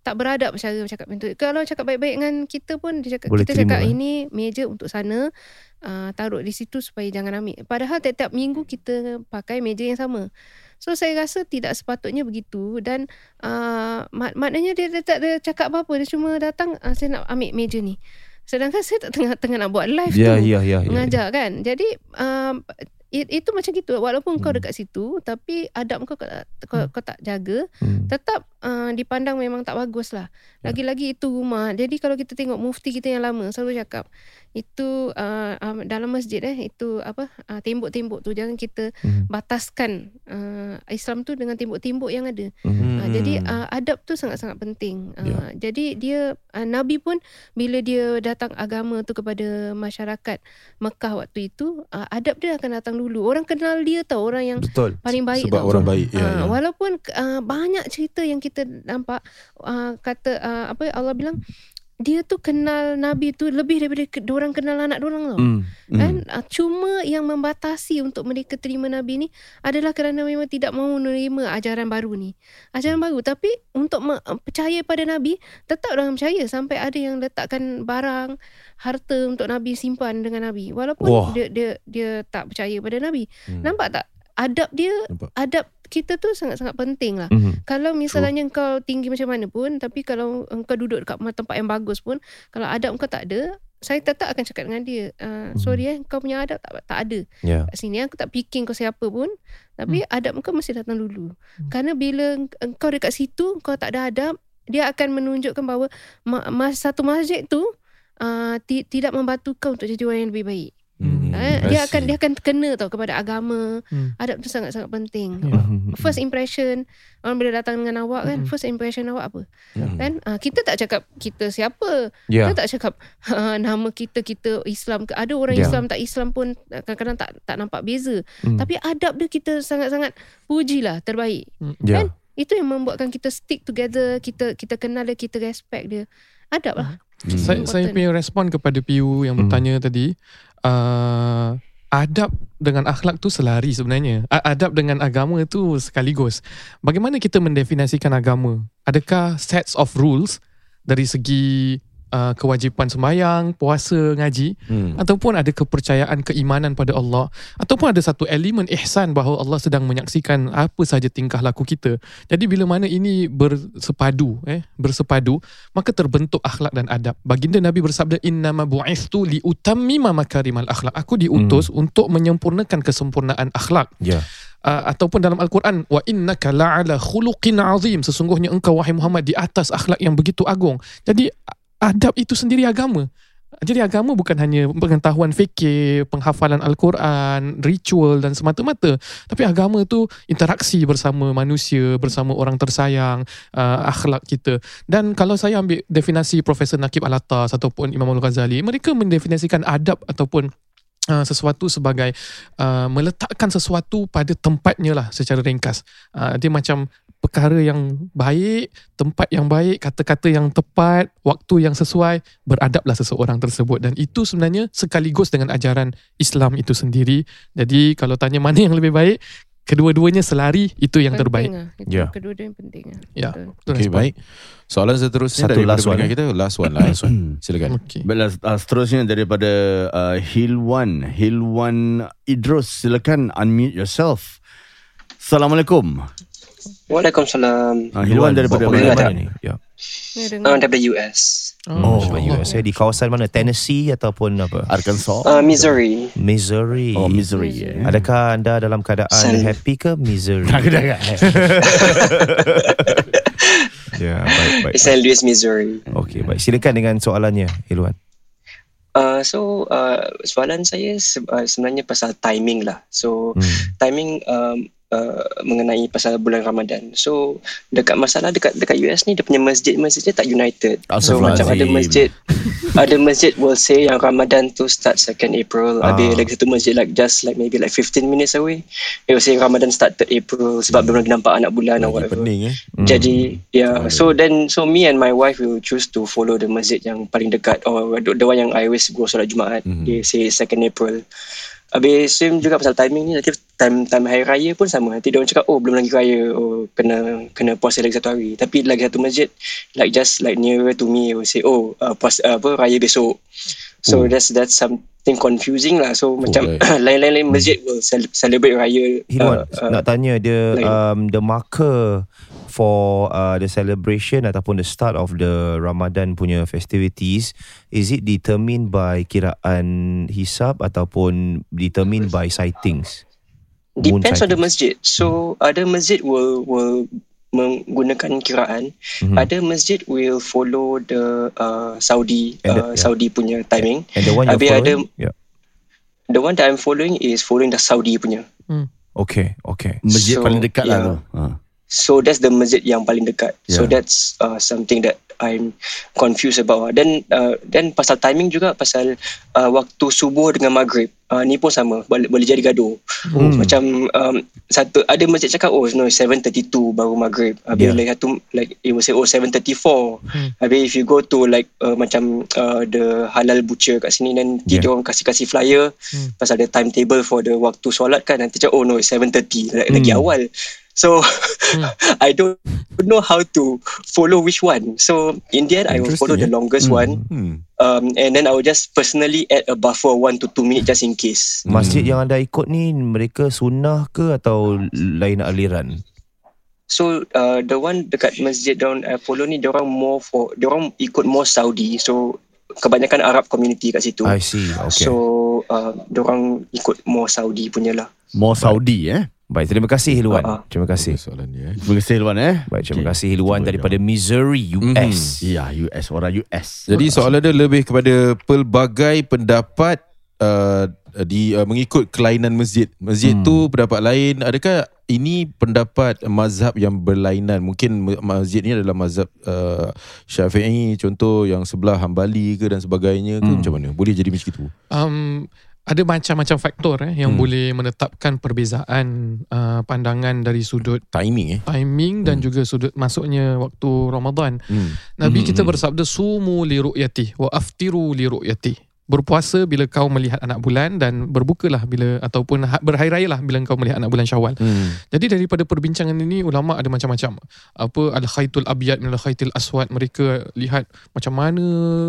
tak beradab cara cakap macam tu. Kalau cakap baik-baik dengan kita pun dia cakap Boleh kita terima, cakap eh? ini meja untuk sana uh, taruh di situ supaya jangan ambil. Padahal tiap-tiap minggu kita pakai meja yang sama. So saya rasa tidak sepatutnya begitu dan uh, mak- maknanya dia, dia tak cakap apa-apa dia cuma datang uh, saya nak ambil meja ni. Sedangkan saya tak tengah tengah nak buat live Ya, tu ya, ya, ya. mengajar kan. Jadi um, it, itu macam gitu walaupun kau Hmm. dekat situ tapi adab kau kau, kau, kau tak jaga Hmm. tetap uh, dipandang memang tak bagus lah. Ya. Lagi-lagi itu rumah. Jadi kalau kita tengok mufti kita yang lama selalu cakap itu uh, um, dalam masjid eh itu apa uh, tembok-tembok tu jangan kita Hmm. bataskan uh, Islam tu dengan tembok-tembok yang ada. Hmm. Uh, jadi uh, adab tu sangat-sangat penting. Uh, Ya. Jadi dia uh, Nabi pun bila dia datang agama tu kepada masyarakat Mekah waktu itu, uh, adab dia akan datang dulu. Orang kenal dia tau, orang yang Betul. paling baik Sebab tau. orang baik. Ya, Ah, ya. Walaupun uh, banyak cerita yang kita nampak uh, kata uh, apa Allah bilang dia tu kenal Nabi tu lebih daripada orang kenal anak orang tau. Hmm. Kan? Ah, Cuma yang membatasi untuk mereka terima Nabi ni adalah kerana memang tidak mahu menerima ajaran baru ni. Ajaran baru tapi untuk percaya pada Nabi tetap orang percaya sampai ada yang letakkan barang harta untuk Nabi simpan dengan Nabi walaupun Wah. dia dia dia tak percaya pada Nabi. Hmm. Nampak tak? Adab dia Nampak. adab kita tu sangat-sangat penting lah. Hmm. Kalau misalnya kau tinggi macam mana pun Tapi kalau engkau duduk dekat tempat yang bagus pun Kalau adab kau tak ada Saya tetap akan cakap dengan dia uh, Sorry eh kau punya adab tak, tak ada Ya. Kat sini aku tak fikir kau siapa pun Tapi adab kau mesti datang dulu Hmm. Kerana bila engkau dekat situ Kau tak ada adab Dia akan menunjukkan bahawa ma- mas, Satu masjid tu uh, ti- Tidak membantu kau untuk jadi orang yang lebih baik Hmm. Eh, dia akan dia akan kena tau kepada agama. Hmm. Adab tu sangat-sangat penting. Ya. First impression orang bila datang dengan awak kan, Mm-mm. first impression awak apa? Hmm. Kan? Ah kita tak cakap kita siapa. Ya. Kita tak cakap ah, nama kita kita Islam ke. Ada orang Ya. Islam tak Islam pun kadang-kadang tak tak nampak beza. Hmm. Tapi adab dia kita sangat-sangat pujilah terbaik. Ya. Kan? Itu yang membuatkan kita stick together, kita kita kenal dia, kita respect dia. Adab lah. Hmm. Saya, saya punya respon kepada PU yang Hmm. bertanya tadi uh, adab dengan akhlak tu selari sebenarnya adab dengan agama tu sekaligus bagaimana kita mendefinisikan agama adakah sets of rules dari segi uh, kewajipan sembahyang puasa ngaji Hmm. ataupun ada kepercayaan keimanan pada Allah ataupun ada satu elemen ihsan bahawa Allah sedang menyaksikan apa saja tingkah laku kita. Jadi bila mana ini bersepadu eh bersepadu maka terbentuk akhlak dan adab. Baginda Nabi bersabda innama bu'istu li utammima makarimal akhlak. Aku diutus untuk menyempurnakan kesempurnaan akhlak. Ya. uh, ataupun dalam al-Quran wa innaka la'ala khuluqin azim. Sesungguhnya engkau wahai Muhammad di atas akhlak yang begitu agung. Jadi adab itu sendiri agama jadi agama bukan hanya pengetahuan fikir, penghafalan Al-Quran, ritual dan semata-mata. Tapi agama tu interaksi bersama manusia, bersama orang tersayang, uh, akhlak kita. Dan kalau saya ambil definisi Profesor Nakib Al-Attas ataupun Imam Al-Ghazali, mereka mendefinisikan adab ataupun Uh, sesuatu sebagai uh, meletakkan sesuatu pada tempatnya lah secara ringkas. Uh, dia macam perkara yang baik, tempat yang baik, kata-kata yang tepat, waktu yang sesuai, beradablah seseorang tersebut dan itu sebenarnya sekaligus dengan ajaran Islam itu sendiri. Jadi kalau tanya mana yang lebih baik, kedua-duanya selari itu yang Penting terbaik. Lah. Itu Ya. kedua-dua yang penting lah. Ya. Betul. Okay, baik. Soalan seterusnya Satu daripada last one, eh? kita. Last one lah. Last one. Silakan. Okay. Baiklah, uh, seterusnya daripada uh, Hilwan. Hilwan Idrus, silakan unmute yourself. Assalamualaikum. Waalaikumsalam. Uh, Hilwan daripada mana? mana ni? Ya. Ya, Uh, daripada US. Oh, Allah. US. Eh, di kawasan mana? Tennessee ataupun apa? Arkansas. Uh, Missouri. Missouri. oh, Missouri. Missouri. Yeah. Adakah anda dalam keadaan Sen- happy ke misery? ya, baik, baik. St. Louis, Missouri. Okey, baik. Silakan dengan soalannya, Ilwan. Uh, so uh, soalan saya se- uh, sebenarnya pasal timing lah. So Hmm. timing um, uh, mengenai pasal bulan Ramadan. So dekat masalah dekat dekat US ni dia punya masjid masjidnya tak united. So macam ada masjid ada masjid will say yang Ramadan tu start 2nd April. Ah. Habis lagi satu masjid like just like maybe like 15 minutes away. They will say Ramadan start 3rd April sebab belum lagi nampak anak bulan or Lagi whatever. pening eh. Hmm. Jadi yeah, so then so me and my wife will choose to follow the masjid yang paling dekat or the, the one yang I always go solat Jumaat. Mhm. They say 2nd April. Habis same juga pasal timing ni nanti time time hari raya pun sama. Nanti dia orang cakap oh belum lagi raya oh kena kena puasa lagi satu hari. Tapi lagi satu masjid like just like nearer to me will say oh uh, puasa uh, apa raya besok. So Oh. that's that's something confusing lah. So macam right. lain-lain masjid will cel- celebrate raya Hilwan, uh, uh, nak tanya dia um, the marker for uh, the celebration ataupun the start of the Ramadan punya festivities is it determined by kiraan hisab ataupun determined by sightings? Depends on the sightings. masjid. So ada masjid will will menggunakan kiraan. Mhm. Ada masjid will follow the uh, Saudi And the- uh, yeah. Saudi punya timing. And the one you're Habis ada-? Yeah. The one that I'm following is following the Saudi punya. Okay, okay. Masjid So, paling dekat lah yeah. tu. Ha. So that's the masjid yang paling dekat. So Yeah. that's uh, something that I'm confused about. Dan uh, dan pasal timing juga pasal uh, waktu subuh dengan maghrib. Uh, ni pun sama boleh, boleh jadi gaduh. Hmm. Macam um, satu ada masjid cakap oh no 7.32 baru maghrib. Habis Yeah. like satu like it will say oh 7.34. Hmm. Habis if you go to like uh, macam uh, the halal butcher kat sini dan Yeah. dia orang kasih-kasih flyer Hmm. pasal ada timetable for the waktu solat kan nanti cakap oh no 7.30 like, lagi Hmm. awal. So Hmm. I don't know how to follow which one. So in the end I will follow the eh? longest Hmm. one Hmm. Um, and then I will just personally add a buffer one to two minutes just in case. Masjid yang anda ikut ni mereka sunnah ke atau lain aliran? So uh, the one dekat masjid down uh, follow ni dia orang more for dia orang ikut more Saudi. So kebanyakan Arab community kat situ. I see. Okay. So uh, dia orang ikut more Saudi punya lah. More Saudi eh. Baik, terima kasih Hilwan. Ah. Terima kasih. Soalan dia. eh. Terima kasih Luan eh. Baik, terima Okey. kasih Hilwan Cuba daripada Missouri, US. Ya, US orang US. Jadi soalan dia lebih kepada pelbagai pendapat uh, di uh, mengikut kelainan masjid. Masjid Hmm. tu pendapat lain. Adakah ini pendapat mazhab yang berlainan? Mungkin ma- masjid ni adalah mazhab uh, Syafi'i contoh yang sebelah Hambali ke dan sebagainya ke Hmm. macam mana? Boleh jadi macam itu. Um, ada macam-macam faktor eh, yang Hmm. boleh menetapkan perbezaan uh, pandangan dari sudut Timing eh. timing dan Hmm. juga sudut masuknya waktu Ramadan. Hmm. Nabi Hmm, kita hmm. bersabda sumu li ru'yati wa aftiru li ru'yati. Berpuasa bila kau melihat anak bulan dan berbukalah bila ataupun ha- berhari raya lah bila kau melihat anak bulan Syawal. Hmm. Jadi daripada perbincangan ini ulama ada macam-macam. Apa al khaitul abyad min al khaitil aswad mereka lihat macam mana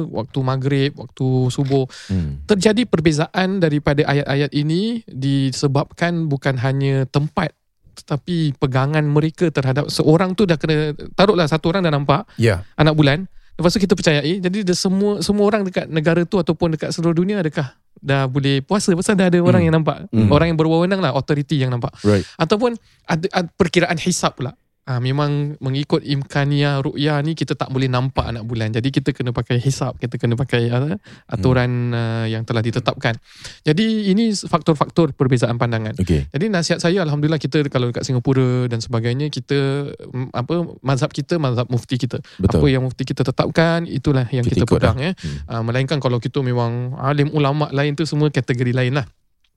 waktu maghrib, waktu subuh Hmm. terjadi perbezaan daripada ayat-ayat ini disebabkan bukan hanya tempat tetapi pegangan mereka terhadap seorang tu dah kena taruhlah satu orang dah nampak Ya. anak bulan lepas tu kita percayai jadi dia semua semua orang dekat negara tu ataupun dekat seluruh dunia adakah dah boleh puasa pasal dah ada orang Hmm. yang nampak Hmm. orang yang berwenang lah authority yang nampak Right. ataupun ada, ada perkiraan hisap pula Ha, memang mengikut imkaniah ru'yah ni kita tak boleh nampak anak bulan. Jadi kita kena pakai hisap, kita kena pakai uh, aturan uh, yang telah ditetapkan. Jadi ini faktor-faktor perbezaan pandangan. Okay. Jadi nasihat saya alhamdulillah kita kalau dekat Singapura dan sebagainya kita mm, apa mazhab kita mazhab mufti kita. Betul. Apa yang mufti kita tetapkan itulah yang Kita kita, pegang ya. Hmm. Uh, melainkan kalau kita memang alim ulama lain tu semua kategori lain lah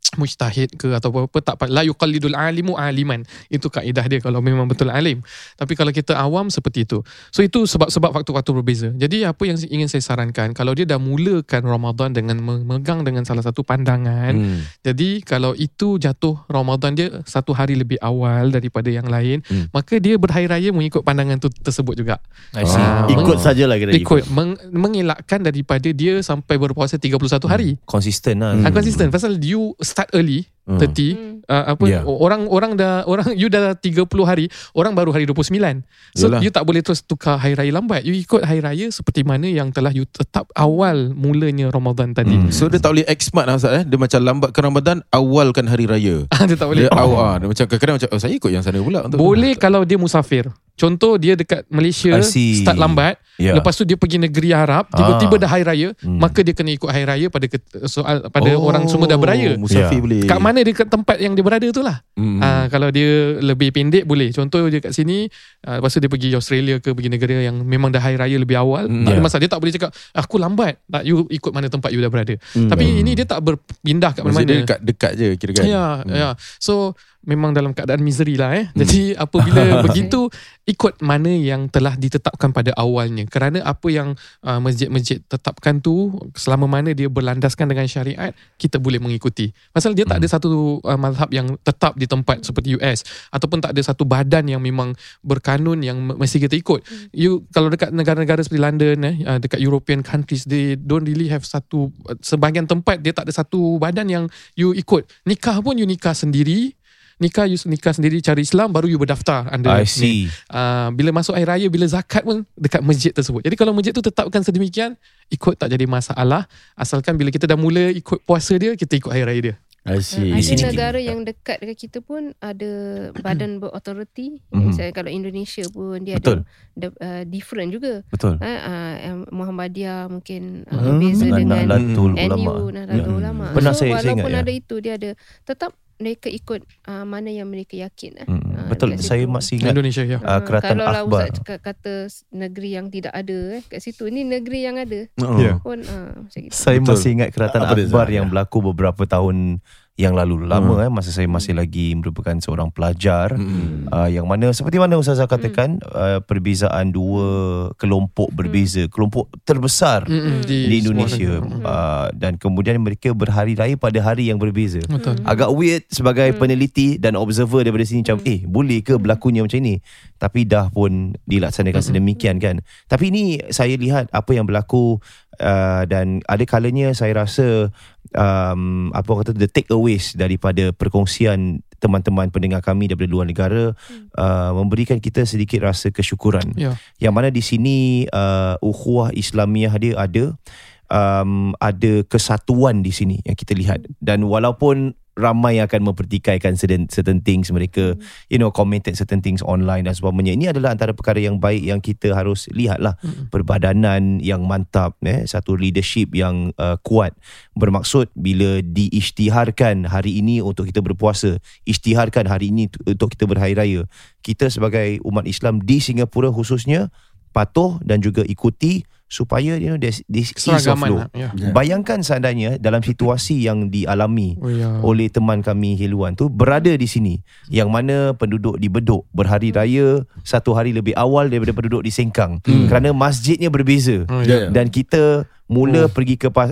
mujtahid ke atau apa tak la yuqallidul alimu aliman itu kaedah dia kalau memang betul alim tapi kalau kita awam seperti itu so itu sebab-sebab faktor-faktor berbeza jadi apa yang ingin saya sarankan kalau dia dah mulakan Ramadan dengan memegang dengan salah satu pandangan Hmm. jadi kalau itu jatuh Ramadan dia satu hari lebih awal daripada yang lain Hmm. maka dia berhari raya mengikut pandangan tu tersebut juga I see. Ah, Ikut sajalah kira ikut meng, mengelakkan daripada dia sampai berpuasa 31 hari Konsisten lah. Hmm. hmm. konsisten pasal you start early. 30 Hmm. uh, apa Yeah. orang orang dah orang you dah 30 hari orang baru hari 29 so Yalah. you tak boleh terus tukar hari raya lambat you ikut hari raya seperti mana yang telah you tetap awal mulanya Ramadan tadi Hmm. So dia tak boleh smart lah Ustaz eh. Dia macam lambatkan Ramadan Awalkan hari raya dia tak boleh Dia awal Dia macam kadang-kadang macam oh, Saya ikut yang sana pula untuk boleh kalau dia musafir contoh dia dekat Malaysia start lambat Ya. lepas tu dia pergi negeri Arab tiba-tiba Ah. dah hari raya Hmm. maka dia kena ikut hari raya pada soal pada orang semua dah beraya Musafir Ya. boleh kat mana dia kat tempat yang dia berada tu lah Hmm. Ah, kalau dia lebih pendek boleh. Contoh dia kat sini, ah, lepas tu dia pergi Australia ke pergi negara yang memang dah hari raya lebih awal. Hmm, tak ada masalah. Dia tak boleh cakap aku lambat. Tak you ikut mana tempat you dah berada. Hmm. Tapi ini dia tak berpindah kat Maksud dia mana-mana. dekat, dekat je kira kan Ya, Hmm. ya. So memang dalam keadaan misery lah eh. Jadi apabila begitu ikut mana yang telah ditetapkan pada awalnya. Kerana apa yang uh, masjid-masjid tetapkan tu selama mana dia berlandaskan dengan syariat, kita boleh mengikuti. Pasal dia tak ada satu uh, mazhab yang tetap di tempat seperti US ataupun tak ada satu badan yang memang berkanun yang mesti kita ikut. You kalau dekat negara-negara seperti London eh uh, dekat European countries they don't really have satu uh, sebahagian tempat dia tak ada satu badan yang you ikut. Nikah pun you nikah sendiri. Nikah you nikah sendiri cari Islam baru you berdaftar under I ni. see. Uh, bila masuk hari raya bila zakat pun dekat masjid tersebut. Jadi kalau masjid tu tetapkan sedemikian ikut tak jadi masalah asalkan bila kita dah mula ikut puasa dia kita ikut hari raya dia. I see. Uh, ada sini negara kita- yang dekat dengan kita pun ada badan berautoriti. Mhm. Misalnya kalau Indonesia pun dia Betul. ada uh, different juga. Betul. Uh, uh, Muhammadiyah mungkin uh, Hmm, beza Dengan dengan Nahdlatul Ulama. NU Nahdlatul Ya. Ulama. Pernah so saya- saya walaupun ingat, ya. ada itu dia ada tetap mereka ikut uh, mana yang mereka yakin. Eh. Hmm, Ah, betul. Saya situ. masih ingat Indonesia ya. uh, keratan kalau lah akhbar. Ustaz cakap, kata negeri yang tidak ada eh, kat situ. Ini negeri yang ada Ya. pun uh, macam gitu. Saya Betul. masih ingat keratan Apa Akbar yang Ya. berlaku beberapa tahun yang lalu lama eh masa saya masih lagi merupakan seorang pelajar. Hmm. uh, yang mana seperti mana Ustazah katakan uh, perbezaan dua kelompok berbeza kelompok terbesar Mm-mm, di semua Indonesia uh, dan kemudian mereka berhari raya pada hari yang berbeza. Betul. agak weird sebagai peneliti dan observer daripada sini macam eh boleh ke berlakunya macam ini tapi dah pun dilaksanakan sedemikian kan? Tapi ini saya lihat apa yang berlaku uh, dan ada kalanya saya rasa um, apa orang kata the takeaways daripada perkongsian teman-teman pendengar kami daripada luar negara uh, memberikan kita sedikit rasa kesyukuran. Ya. yang mana di sini uh, ukhuwah Islamiah dia ada um, ada kesatuan di sini yang kita lihat. Dan walaupun ramai yang akan mempertikaikan certain, certain things mereka you know commented certain things online dan sebagainya ini adalah antara perkara yang baik yang kita harus lihat lah perbadanan yang mantap eh satu leadership yang uh, kuat. Bermaksud bila diisytiharkan hari ini untuk kita berpuasa isytiharkan hari ini tu- untuk kita berhari raya kita sebagai umat Islam di Singapura khususnya patuh dan juga ikuti supaya you know there's this ease of flow. lah, ya. Bayangkan seandainya dalam situasi yang dialami Oh, ya. oleh teman kami Hiluan tu berada di sini yang mana penduduk di Bedok berhari raya satu hari lebih awal daripada penduduk di Sengkang kerana masjidnya berbeza Oh, Ya, ya. dan kita mula pergi ke uh,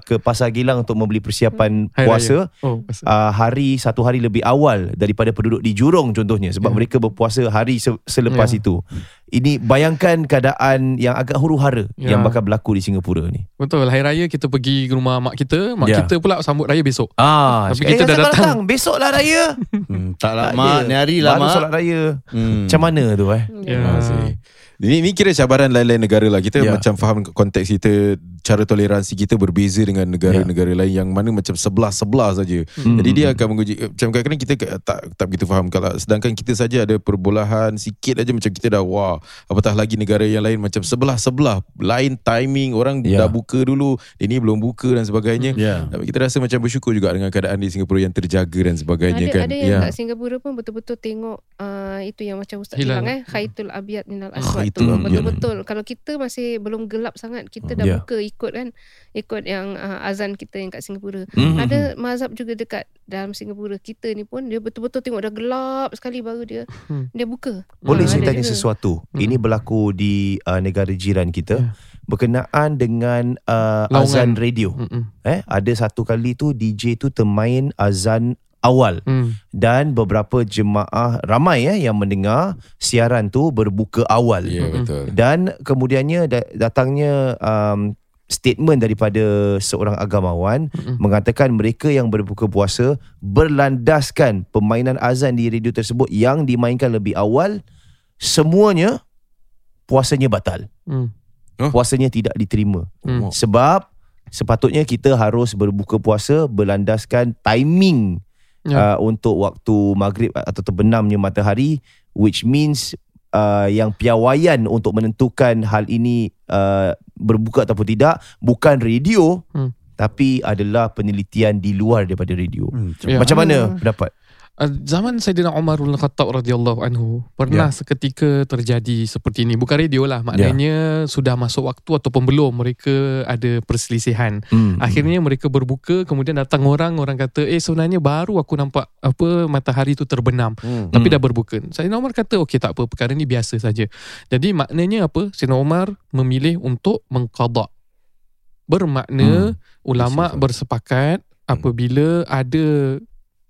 ke Pasar Gilang untuk membeli persiapan Hari puasa Raya. Oh, pasal. uh, hari satu hari lebih awal daripada penduduk di Jurong contohnya sebab Ya. mereka berpuasa hari se- selepas Ya. itu. Ini bayangkan keadaan yang agak huru-hara Ya. yang bakal berlaku di Singapura ni. Betul. Hari raya kita pergi ke rumah mak kita. Mak Ya. kita pula sambut raya besok. Ah, Tapi kita dah siapa datang. Besoklah raya. Hmm, tak lah Tak mak, ni hari lah Baru mak. solat raya. Hmm. Macam mana tu eh? Ya. Ah, see. Ini, ini kira cabaran lain-lain negara lah. Kita Ya. macam faham konteks kita, cara toleransi kita berbeza dengan negara-negara lain yang mana macam sebelah-sebelah saja. Hmm. Jadi dia akan menguji macam kadang-kadang kita tak tak begitu faham kalau sedangkan kita saja ada perbolahan sikit aja macam kita dah wah apatah lagi negara yang lain macam sebelah-sebelah lain timing orang Ya. dah buka dulu ini belum buka dan sebagainya. Ya. Tapi kita rasa macam bersyukur juga dengan keadaan di Singapura yang terjaga dan sebagainya ada, kan. ada yang ya. kat Singapura pun betul-betul tengok uh, itu yang macam Ustaz Hilal. bilang eh khaitul abyad minal aswad khaitul tu abyad. betul-betul kalau kita masih belum gelap sangat kita dah Ya. buka ikut kan ikut yang uh, azan kita yang kat Singapura Mhm. ada mazhab juga dekat dalam Singapura kita ni pun dia betul-betul tengok dah gelap sekali baru dia Hmm. dia buka Boleh Ah, saya ada tanya juga. sesuatu? Ini berlaku di uh, negara jiran kita Ya. berkenaan dengan uh, Laungan. azan radio. Mm-mm. Eh, ada satu kali tu DJ tu termain azan awal Hmm. dan beberapa jemaah ramai eh yang mendengar siaran tu berbuka awal. Ya betul. Dan kemudiannya da- datangnya um, statement daripada seorang agamawan Mm-mm. mengatakan mereka yang berbuka puasa berlandaskan permainan azan di radio tersebut yang dimainkan lebih awal semuanya puasanya batal. Hmm. Puasanya tidak diterima. Hmm. Sebab sepatutnya kita harus berbuka puasa berlandaskan timing Ya. uh, untuk waktu maghrib atau terbenamnya matahari which means uh, yang piawaian untuk menentukan hal ini uh, berbuka ataupun tidak bukan radio Hmm. tapi adalah penelitian di luar daripada radio. Hmm, Ya. Macam mana pendapat? Uh, zaman Sayyidina Umar bin Khattab radhiyallahu anhu pernah Ya. seketika terjadi seperti ini. Bukan radio lah maknanya sudah masuk waktu ataupun belum mereka ada perselisihan. Hmm. akhirnya mereka berbuka kemudian datang orang orang kata eh sebenarnya baru aku nampak apa matahari tu terbenam. Hmm. tapi dah berbuka. Sayyidina Umar kata okey tak apa perkara ni biasa saja. Jadi maknanya apa? Sayyidina Umar memilih untuk mengqada. Bermakna ulama Bersifat. bersepakat apabila ada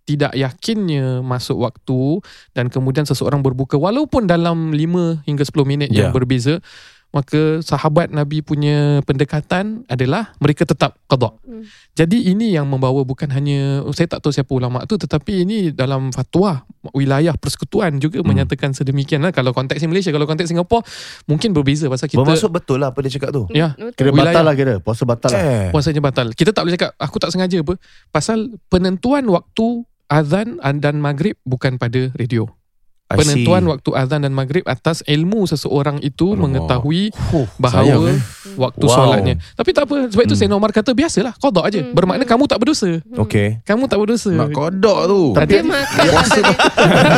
tidak yakinnya masuk waktu dan kemudian seseorang berbuka walaupun dalam 5 hingga 10 minit yang Ya. berbeza maka sahabat Nabi punya pendekatan adalah mereka tetap qada. Hmm. Jadi ini yang membawa bukan hanya saya tak tahu siapa ulama tu tetapi ini dalam fatwa wilayah persekutuan juga Hmm. menyatakan sedemikian lah kalau konteks Malaysia kalau konteks Singapura mungkin berbeza pasal kita Bermaksud betul lah apa dia cakap tu. ya Betul. Kira Wilayah. batal lah kira. Puasa batal lah. Eh. puasanya batal. Kita tak boleh cakap aku tak sengaja apa pasal penentuan waktu azan dan maghrib bukan pada radio. I penentuan see. waktu azan dan maghrib atas ilmu seseorang itu Alamak. mengetahui Huh, bahawa sayang, eh. waktu Wow. solatnya. Tapi tak apa sebab itu Hmm. Sayyidina Umar kata biasalah qada aja. Hmm. Bermakna kamu tak berdosa. Okay. Kamu tak berdosa. Nak kodok tu. Dia makan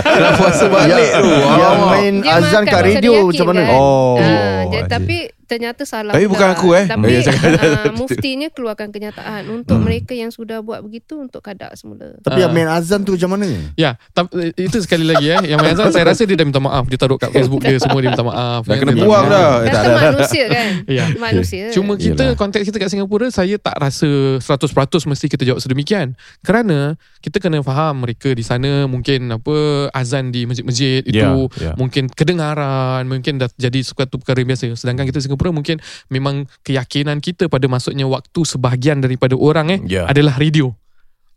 Nak puasa balik tu. Yang main Dia azan kat radio macam mana? kan? Oh. I dia, tapi ternyata salah Tapi pula. bukan aku, eh. Tapi Ya, uh, muftinya keluarkan kenyataan untuk Hmm. mereka yang sudah buat begitu untuk kadak semula. Tapi yang Ah. main azan tu macam mana? Ya, tap, itu sekali lagi eh. Yang Mazan saya rasa dia dah minta maaf. Dia taruh kat Facebook dia semua dia minta maaf. Dah kena buang dah. Eh, Kata dah. manusia kan? Ya. Manusia. Cuma kita Yelah. konteks kita kat Singapura saya tak rasa 100% mesti kita jawab sedemikian. Kerana kita kena faham mereka di sana mungkin apa azan di masjid-masjid itu Ya, ya. mungkin kedengaran, mungkin dah jadi suatu perkara biasa. Sedangkan kita Singapura mungkin memang keyakinan kita pada masuknya waktu sebahagian daripada orang eh Ya. adalah radio.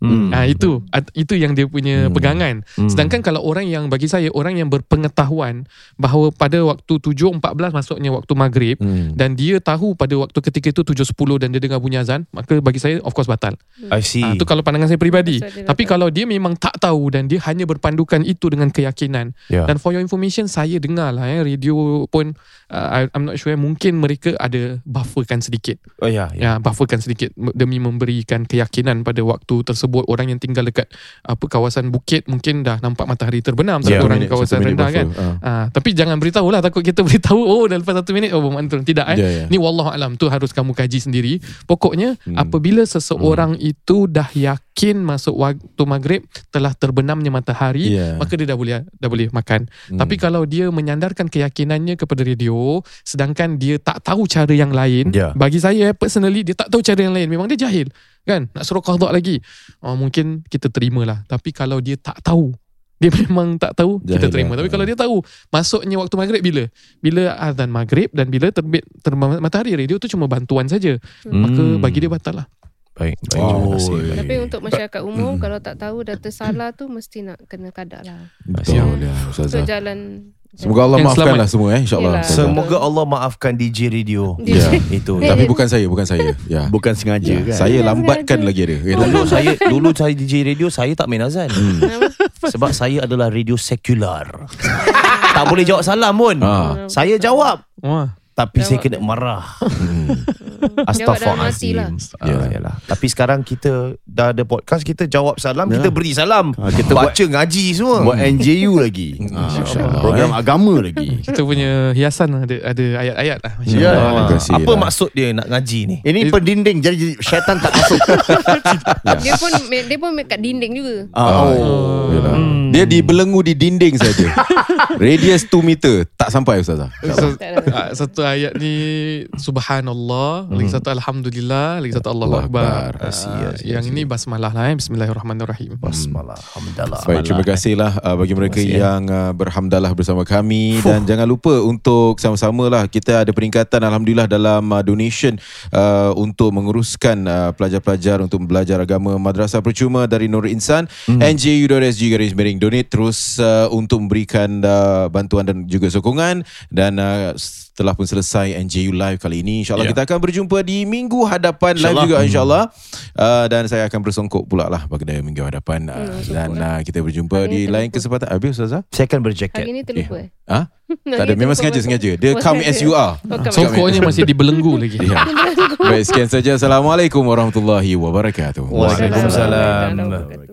Hmm. Ah itu itu yang dia punya Hmm. pegangan. Hmm. Sedangkan kalau orang yang bagi saya orang yang berpengetahuan bahawa pada waktu 7.14 masuknya waktu maghrib Hmm. dan dia tahu pada waktu ketika itu 7.10 dan dia dengar bunyi azan maka bagi saya of course batal. I see. Ah, itu kalau pandangan saya peribadi. Dia Tapi kalau dia memang tak tahu dan dia hanya berpandukan itu dengan keyakinan Ya. dan for your information saya dengar lah eh radio pun uh, I- I'm not sure mungkin mereka ada bufferkan sedikit. Oh ya, ya. Ya, bufferkan sedikit demi memberikan keyakinan pada waktu tersebut orang yang tinggal dekat apa kawasan bukit mungkin dah nampak matahari terbenam tapi Ya, orang minit- kawasan rendah kan. Ah. Ah, tapi jangan beritahu lah takut kita beritahu oh dah lepas satu minit oh bermakna turun. tidak eh. Ya, ya. Ni wallahu alam tu harus kamu kaji sendiri. Pokoknya Hmm. apabila seseorang itu dah yakin masuk waktu maghrib telah terbenamnya matahari Ya. maka dia dah boleh dah boleh makan. Hmm. Tapi kalau dia menyandarkan keyakinannya kepada radio sedangkan dia tak tahu cara yang lain, Ya. bagi saya personally dia tak tahu cara yang lain. Memang dia jahil. Kan? Nak suruh qada lagi. Oh, mungkin kita terimalah. Tapi kalau dia tak tahu dia memang tak tahu Jahil kita terima. lah. Tapi kalau dia tahu masuknya waktu maghrib bila? Bila azan maghrib dan bila terbit terbit matahari radio tu cuma bantuan saja. Maka Hmm. bagi dia batal lah. Baik, baik. Oh, Terima kasih. Tapi untuk masyarakat umum Hmm. kalau tak tahu dah tersalah tu mesti nak kena kadak lah. Betul ya, Untuk Ustazah. jalan Semoga Allah Yang maafkanlah selamat. semua eh insya-Allah. Semoga Allah maafkan DJ radio. Ya. Itu. Eh, Tapi eh. bukan saya, bukan saya. Ya. Bukan sengaja Ya, kan? Saya lambatkan lagi dia. Eh, Dulu tak- saya dulu saya DJ radio saya tak main azan. Hmm. Sebab saya adalah radio sekular. tak boleh jawab salam pun. Ah. Saya jawab Wah. tapi saya Jawab. kena marah. Hmm. Hati lah. Astaghfirullahalazim. Ya, yalah. Tapi sekarang kita dah ada podcast kita jawab salam, Ya. kita beri salam. Ah, kita baca buat- ngaji semua. Buat NJU lagi. InsyaAllah, Program eh. agama lagi. Kita punya hiasan ada ada ayat-ayat lah. Ya. Kasih Apa lah. maksud dia nak ngaji ni? Ini pendinding jadi syaitan tak masuk. Dia pun dia pun kat dinding juga. Ah, oh. Yalah. Hmm. Dia dibelenggu di dinding saja. Radius 2 meter. Tak sampai Ustazah. So, ah, satu ayat ni subhanallah, lagi satu alhamdulillah, lagi satu Allahu akbar. Akbar. Asyik, asyik, yang asyik. Ini basmalah lah eh bismillahirrahmanirrahim. Basmalah. Alhamdulillah. Baik, terima kasihlah uh, bagi mereka kasih, eh. yang uh, berhamdalah bersama kami dan jangan lupa untuk sama-sama lah kita ada peningkatan alhamdulillah dalam uh, donation uh, untuk menguruskan uh, pelajar-pelajar untuk belajar agama Madrasah Percuma dari Nur Insan Hmm. NJU.SG garis miring donate terus uh, untuk memberikan uh, bantuan dan juga sokongan dan uh, setelah pun selesai NJU live kali ini insyaallah Ya. kita akan berjumpa di minggu hadapan live InsyaAllah. juga insyaallah uh, dan saya akan bersongkok pula lah pada minggu hadapan uh, Hmm, dan uh, kita berjumpa Hari di ni lain terlupa. kesempatan habis ustazah Saya akan berjaket. Hari ni terlupa eh. ha tak ada memang terlupa sengaja sengaja dia come as you are Sokoknya masih dibelenggu lagi. ya. baik sekian saja assalamualaikum warahmatullahi wabarakatuh Waalaikumsalam. Waalaikumsalam.